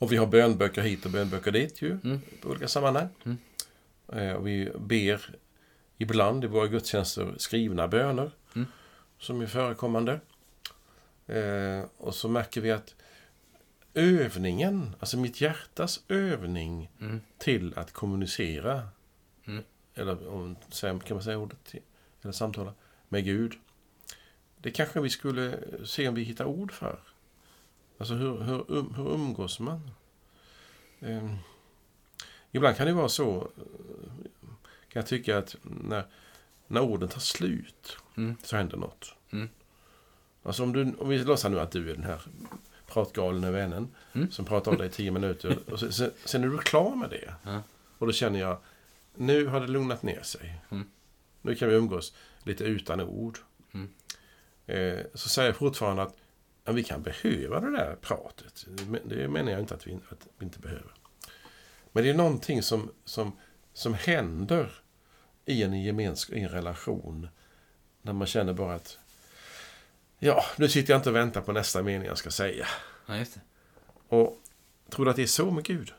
Och vi har bönböcker hit och bönböcker dit ju, Mm. på olika sammanhang. Mm. Eh, och vi ber ibland i våra gudstjänster skrivna böner. Som är förekommande. Eh, och så märker vi att övningen, alltså mitt hjärtas övning Mm. till att kommunicera, Mm. eller om, kan man säga ordet, eller samtala med Gud. Det kanske vi skulle se om vi hittar ord för. Alltså hur, hur, um, hur umgås man? Eh, ibland kan det vara så, eh, kan jag tycka att när, när orden tar slut Mm. så händer något. Mm. Alltså om, du, om vi låtsas nu att du är den här pratgalne vännen Mm. som pratar om dig i tio minuter. Och sen, sen, sen är du klar med det. Ja. Och då känner jag, nu har det lugnat ner sig. Mm. Nu kan vi umgås lite utan ord. Mm. Eh, så säger jag fortfarande att ja, vi kan behöva det där pratet. Det menar jag inte att vi, att vi inte behöver. Men det är någonting som, som, som händer i en gemenskap, i en relation. När man känner bara att ja, nu sitter jag inte och väntar på nästa mening jag ska säga. Ja, just det. Och tror du att det är så med Gud?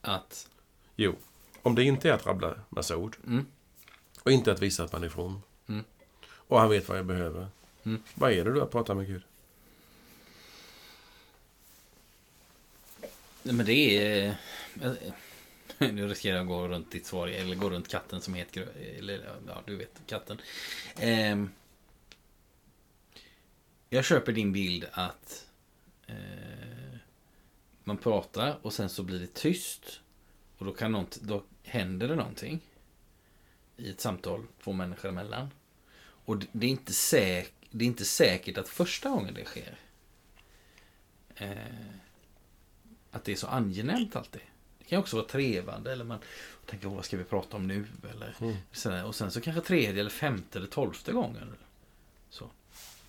Att... Jo, om det inte är att rabbla massa ord Mm. och inte att visa att man är from. Mm. Och han vet vad jag behöver. Mm. Vad är det du att prata med Gud? Men det är... Nu riskerar jag att gå runt ditt svar, eller gå runt katten som heter... Eller, ja, du vet, katten. Eh, jag köper din bild att eh, man pratar och sen så blir det tyst. Och då, kan något, då händer det någonting i ett samtal två människor emellan. Och det, det, är inte säk, det är inte säkert att första gången det sker eh, att det är så angenämt alltid. Det kan också vara trevande eller man tänker "Åh, vad ska vi prata om nu? Eller, Mm. sådär. Och sen så kanske tredje eller femte eller tolfte gången. Så.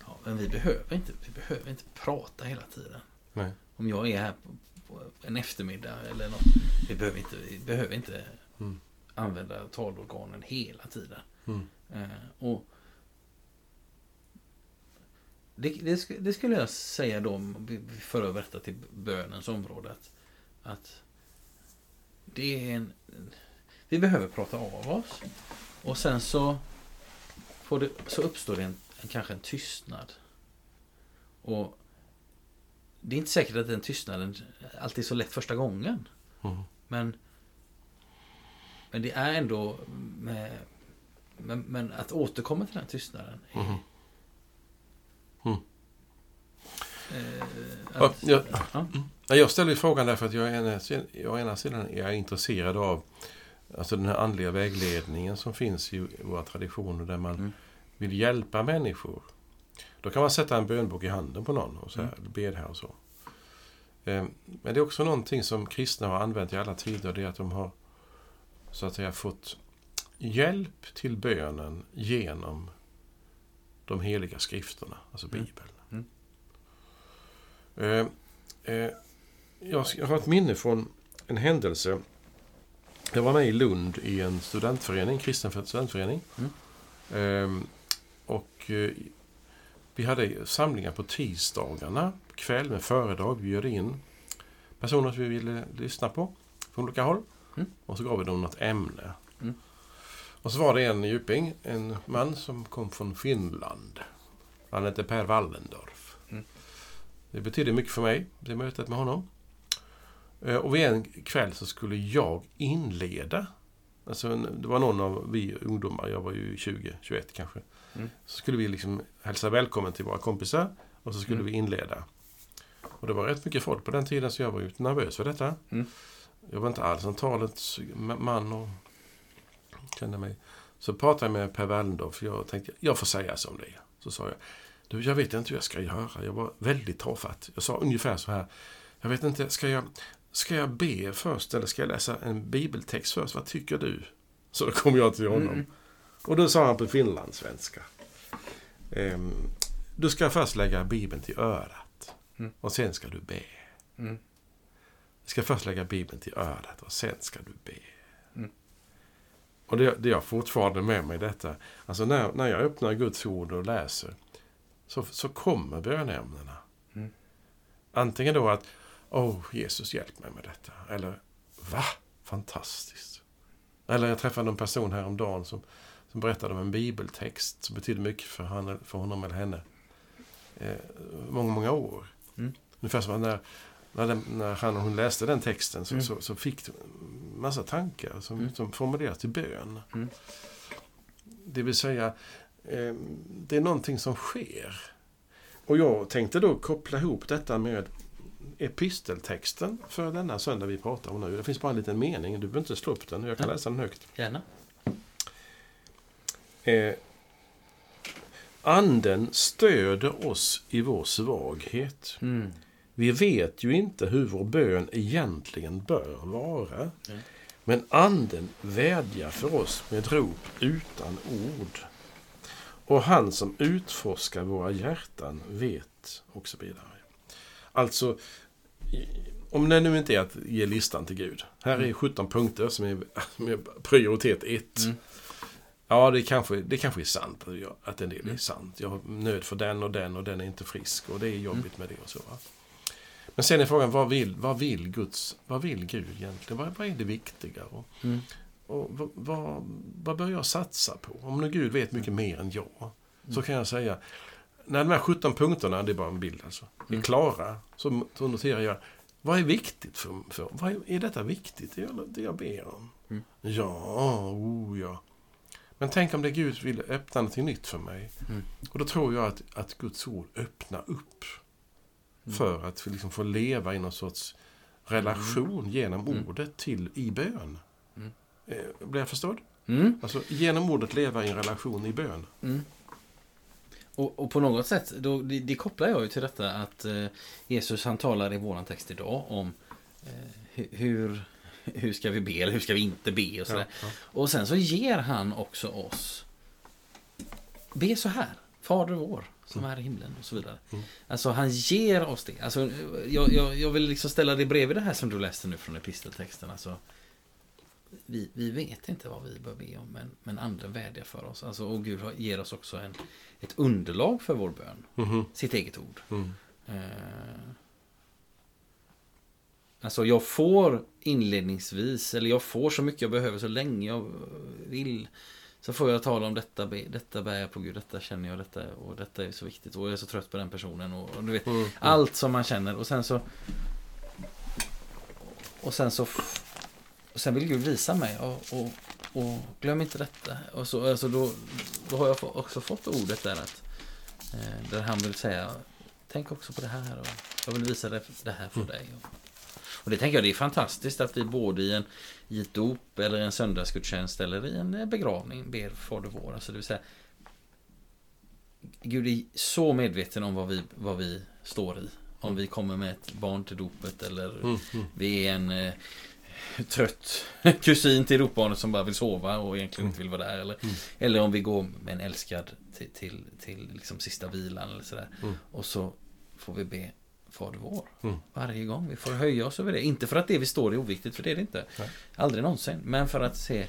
Ja, men vi behöver, inte, vi behöver inte prata hela tiden. Nej. Om jag är här på, på en eftermiddag eller något. Vi behöver inte, vi behöver inte Mm. använda talorganen hela tiden. Mm. Eh, och det, det, det skulle jag säga då, om vi för över detta till bönens område. Att, att det är en, vi behöver prata av oss. Och sen så, får det, så uppstår det en, en, kanske en tystnad. Och det är inte säkert att den tystnaden alltid är så lätt första gången. Mm. Men, men det är ändå med, men, men att återkomma till den tystnaden. är- Mhm. Mm. Eh, Ja, att, ja. ja. Nej, Jag ställer frågan därför att jag, ena, jag å ena sidan är intresserad av alltså den här andliga vägledningen som finns i våra traditioner där man Mm. vill hjälpa människor. Då kan man sätta en bönbok i handen på någon och här, Mm. be det här och så. Eh, Men det är också någonting som kristna har använt i alla tider. Det är att de har så att säga fått hjälp till bönen genom de heliga skrifterna, alltså Mm. Bibeln. Mm. Eh, eh, jag har ett minne från en händelse. Jag var med i Lund i en studentförening, kristen studentförening. Mm. Ehm, och eh, vi hade samlingar på tisdagarna kväll med föredrag. Vi bjöd in personer som vi ville lyssna på från olika håll. Mm. Och så gav vi dem något ämne. Mm. Och så var det en djuping, en man som kom från Finland. Han hette Per Wallendorf. Det betydde mycket för mig, det mötet med honom. Eh, Och vid en kväll så skulle jag inleda. Alltså, det var någon av vi ungdomar, jag var ju 20, 21 kanske. Mm. Så skulle vi liksom hälsa välkommen till våra kompisar och så skulle Mm. vi inleda. Och det var rätt mycket folk på den tiden så jag var ju nervös för detta. Mm. Jag var inte alls en talets ma- man och kände mig... Så pratade jag med Per Wallendorf jag tänkte jag får säga som det är. Så sa jag, du jag vet inte hur jag ska göra. Jag var väldigt tafatt. Jag sa ungefär så här, jag vet inte, ska jag, ska jag be först eller ska jag läsa en bibeltext först? Vad tycker du? Så då kom jag till honom. Mm. Och då sa han på finlandssvenska. Ehm, du ska först lägga bibeln till örat. Mm. Och sen ska du be. Mm. Du ska först lägga Bibeln till örat och sen ska du be. Mm. Och det, det är jag fortfarande med mig detta. Alltså när, när jag öppnar Guds ord och läser så, så kommer bönämnena. Mm. Antingen då att Åh, Jesus hjälp mig med detta. Eller Va? Fantastiskt. Eller jag träffade en person häromdagen som, som berättade om en bibeltext som betydde mycket för, han, för honom eller henne. Eh, många, många år. Mm. Ungefär som när, när, den, när han och hon läste den texten så, Mm. så, så fick de massa tankar som, Mm. som formuleras till bön. Mm. Det vill säga, det är någonting som sker. Och jag tänkte då koppla ihop detta med episteltexten för denna söndag vi pratar om nu. Det finns bara en liten mening, du behöver inte slå upp den, jag kan Ja. läsa den högt. Gärna. Eh, anden stöder oss i vår svaghet. Mm. Vi vet ju inte hur vår bön egentligen bör vara. Mm. Men anden vädjar för oss med rop utan ord. Och han som utforskar våra hjärtan vet och så vidare. Alltså, om det nu inte är att ge listan till Gud. Här är 17 punkter som är, som är prioritet 1. Mm. Ja, det kanske, det kanske är sant att, jag, att en del är sant. Jag har nöd för den och den och den är inte frisk och det är jobbigt med det och så. Va? Men sen är frågan, vad vill, vad vill Guds, vad vill Gud egentligen? Vad, vad är det viktiga? Och, Mm. Och vad, vad, bör jag satsa på? Om nu Gud vet mycket mer än jag, så kan jag säga, när de här 17 punkterna, det är bara en bild alltså, är Mm. klara, så, så noterar jag, vad är viktigt för, för vad är, är detta viktigt, det jag, det jag ber om? Mm. Ja, oh ja. Men tänk om det Gud vill öppna något nytt för mig. Mm. Och då tror jag att, att Guds ord öppnar upp Mm. för att liksom får leva i någon sorts relation genom Mm. ordet till i bön. Mm. Eh, blir jag förstådd? Mm. Alltså genom ordet leva i en relation i bön. Mm. Och, och på något sätt, då, det, det kopplar jag ju till detta att eh, Jesus han talar i våran text idag om eh, hu- hur, hur ska vi be eller hur ska vi inte be och sådär. Ja, Och sen så ger han också oss Be så här, Fader vår som är i himlen och så vidare. Mm. Alltså han ger oss det. Alltså, jag, jag, jag vill liksom ställa det bredvid det här som du läste nu från episteltexten. Alltså, vi, vi vet inte vad vi bör be om, men, men anden vädjar för oss. Alltså, och Gud ger oss också en, ett underlag för vår bön. Mhm. Sitt eget ord. Mm. Eh, Alltså jag får inledningsvis, eller jag får så mycket jag behöver så länge jag vill. Så får jag tala om detta, detta bär jag på Gud, detta känner jag, detta och detta är så viktigt och jag är så trött på den personen och, och du vet Mm. allt som man känner och sen så och sen så och sen vill Gud visa mig och, och, och glöm inte detta och så, alltså då, då har jag också fått ordet där att eh, där han vill säga tänk också på det här och jag vill visa det, det här för Mm. dig. Och, det tänker jag det är fantastiskt att vi både i, en, i ett dop eller en söndagsgudstjänst eller i en eh, begravning ber Fader vår. Alltså det vill säga Gud är så medveten om vad vi, vad vi står i. Om vi kommer med ett barn till dopet eller Mm. Mm. vi är en eh, trött kusin till dopbarnet som bara vill sova och egentligen inte vill vara där. Eller, Mm. eller om vi går med en älskad till, till, till liksom sista vilan eller sådär. Mm. Och så får vi be Fader vår. Mm. Varje gång. Vi får höja oss över det. Inte för att det vi står är oviktigt, för det är det inte. Nej. Aldrig någonsin. Men för att se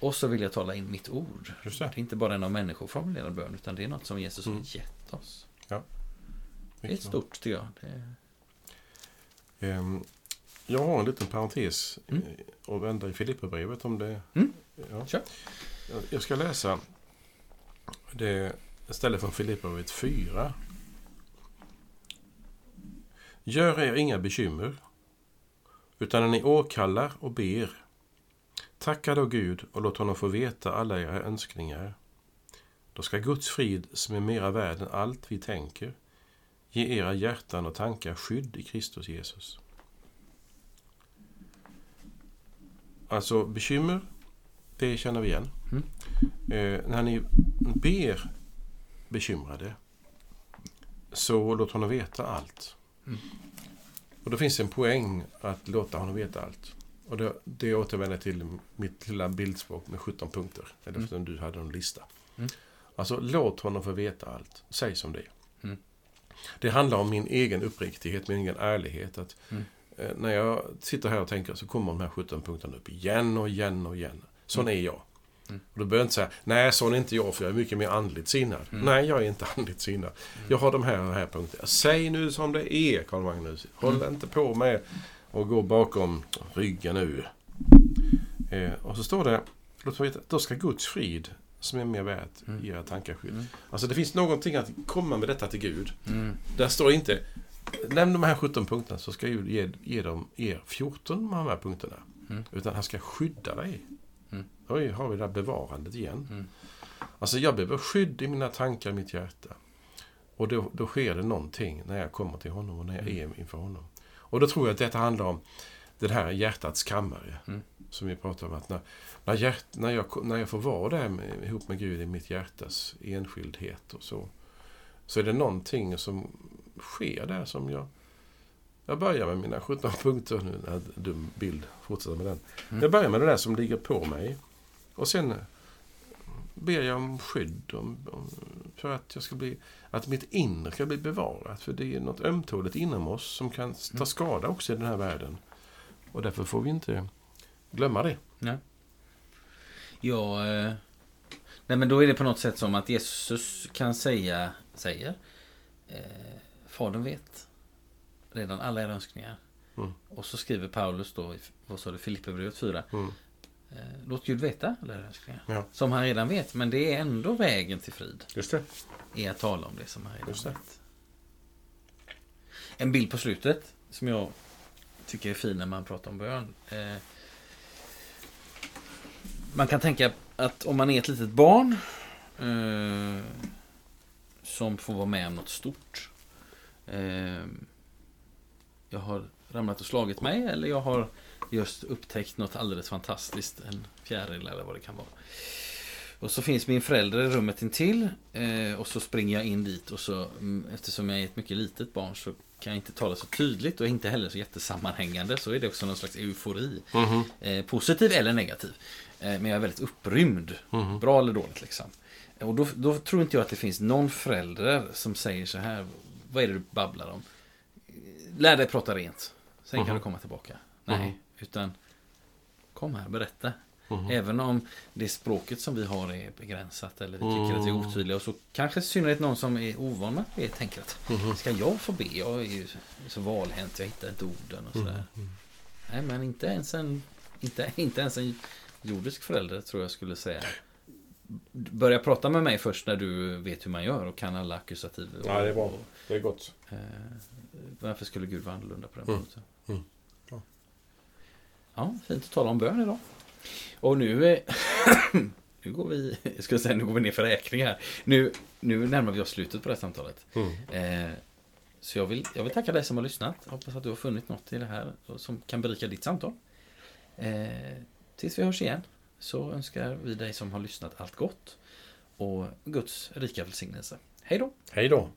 och så vill jag tala in mitt ord. Det det. är inte bara en av människor formulerad bön, utan det är något som Jesus Mm. har gett oss. Det är stort tycker jag. Det är... Jag har en liten parentes Mm. eh, och vända i Filipperbrevet om det. Mm. Ja. Kör. Jag- ska läsa det ställe från Filipperbrevet 4. Gör er inga bekymmer, utan när ni åkallar och ber, tacka då Gud och låt honom få veta alla era önskningar. Då ska Guds frid, som är mera värd än allt vi tänker, ge era hjärtan och tankar skydd i Kristus Jesus. Alltså bekymmer, det känner vi igen. Mm. Eh, när ni ber bekymrade, så låt honom veta allt. Mm. Och då finns det en poäng att låta honom veta allt. Och det, det återvänder till mitt lilla bildspråk med 17 punkter. Eller Mm. eftersom du hade en lista. Mm. Alltså, låt honom få veta allt. Säg som det är. Mm. Det handlar om min egen uppriktighet, min egen ärlighet. Att, Mm. Eh, när jag sitter här och tänker så kommer de här 17 punkterna upp igen och igen och igen. Sån är jag. Mm. Och då behöver jag inte säga, nej sån är inte jag för jag är mycket mer andligt sinnad. Mm. Nej, jag är inte andligt sinnad. Jag har de här och här punkterna. Säg nu som det är, Karl Magnus. Håll Mm. inte på med att gå bakom ryggen nu. Eh, och så står det, låt mig veta, då ska Guds frid som är mer värt Mm. era tankar skydd. Mm. Alltså det finns någonting att komma med detta till Gud. Mm. Där står inte Nämn de här 17 punkterna så ska Gud ge, ge dem er 14 av de här punkterna. Mm. Utan han ska skydda dig. Mm. Oj, har vi det där bevarandet igen. Mm. Alltså jag behöver skydd i mina tankar, i mitt hjärta. Och då, då sker det någonting när jag kommer till honom och när jag Mm. är inför honom. Och då tror jag att detta handlar om det här hjärtats kammare. Mm. Som vi pratar om. Att när, när, hjärt, när, jag, när jag får vara där med, ihop med Gud i mitt hjärtas enskildhet och så. Så är det någonting som sker där som jag... Jag börjar med mina 17 punkter nu. En dum bild. Fortsätter med den. Mm. Jag börjar med det där som ligger på mig. Och sen ber jag om skydd. Om, om, för att jag ska bli... Att mitt inre ska bli bevarat. För det är något ömtåligt inom oss som kan ta Mm. skada också i den här världen. Och därför får vi inte glömma det. Ja, eh, nej men då är det på något sätt som att Jesus kan säga, säger, eh, Fadern vet redan alla era önskningar. Mm. Och så skriver Paulus då, i, vad sa du, Filipperbrevet 4. Mm. Eh, låt Gud veta alla era önskningar. Ja. Som han redan vet, men det är ändå vägen till frid. Just det. Är att tala om det som han redan Just det. vet. En bild på slutet som jag tycker är fin när man pratar om bön. Eh, man kan tänka att om man är ett litet barn eh, som får vara med om något stort. Eh, jag har ramlat och slagit mig eller jag har just upptäckt något alldeles fantastiskt. En fjäril eller vad det kan vara. Och så finns min förälder i rummet intill eh, och så springer jag in dit och så mm, eftersom jag är ett mycket litet barn så kan jag inte tala så tydligt och inte heller så jättesammanhängande så är det också någon slags eufori. Mhm. Eh, positiv eller negativ. Eh, men jag är väldigt upprymd. Mhm. Bra eller dåligt liksom. Och då, då tror inte jag att det finns någon förälder som säger så här. Vad är det du babblar om? Lär dig prata rent. Sen kan Mhm. du komma tillbaka. Nej, Mhm. utan kom här, berätta. Mhm. Även om det språket som vi har är begränsat eller vi tycker att vi är Mm. otydliga. Och så kanske i synnerhet någon som är ovan med att be tänker att Mhm. ska jag få be? Jag är ju så valhänt, jag hittar inte orden och sådär. Mm. Nej, men inte ens en, inte, inte ens en jordisk förälder tror jag skulle säga. Börja prata med mig först när du vet hur man gör och kan alla akkusativ. och- Ja, det är bra. Det är gott. eh, varför skulle Gud vara annorlunda på den Mm. punkten? Mm. Ja. Ja, fint att tala om bön idag. Och nu... eh, nu går vi... Jag skulle säga nu går vi ner för räkning här. Nu, nu närmar vi oss slutet på det här samtalet. Mm. Eh, så jag vill, jag vill tacka dig som har lyssnat. Hoppas att du har funnit något i det här som kan berika ditt samtal. Eh, tills vi hörs igen så önskar vi dig som har lyssnat allt gott och Guds rika välsignelse. Hej då! Hej då.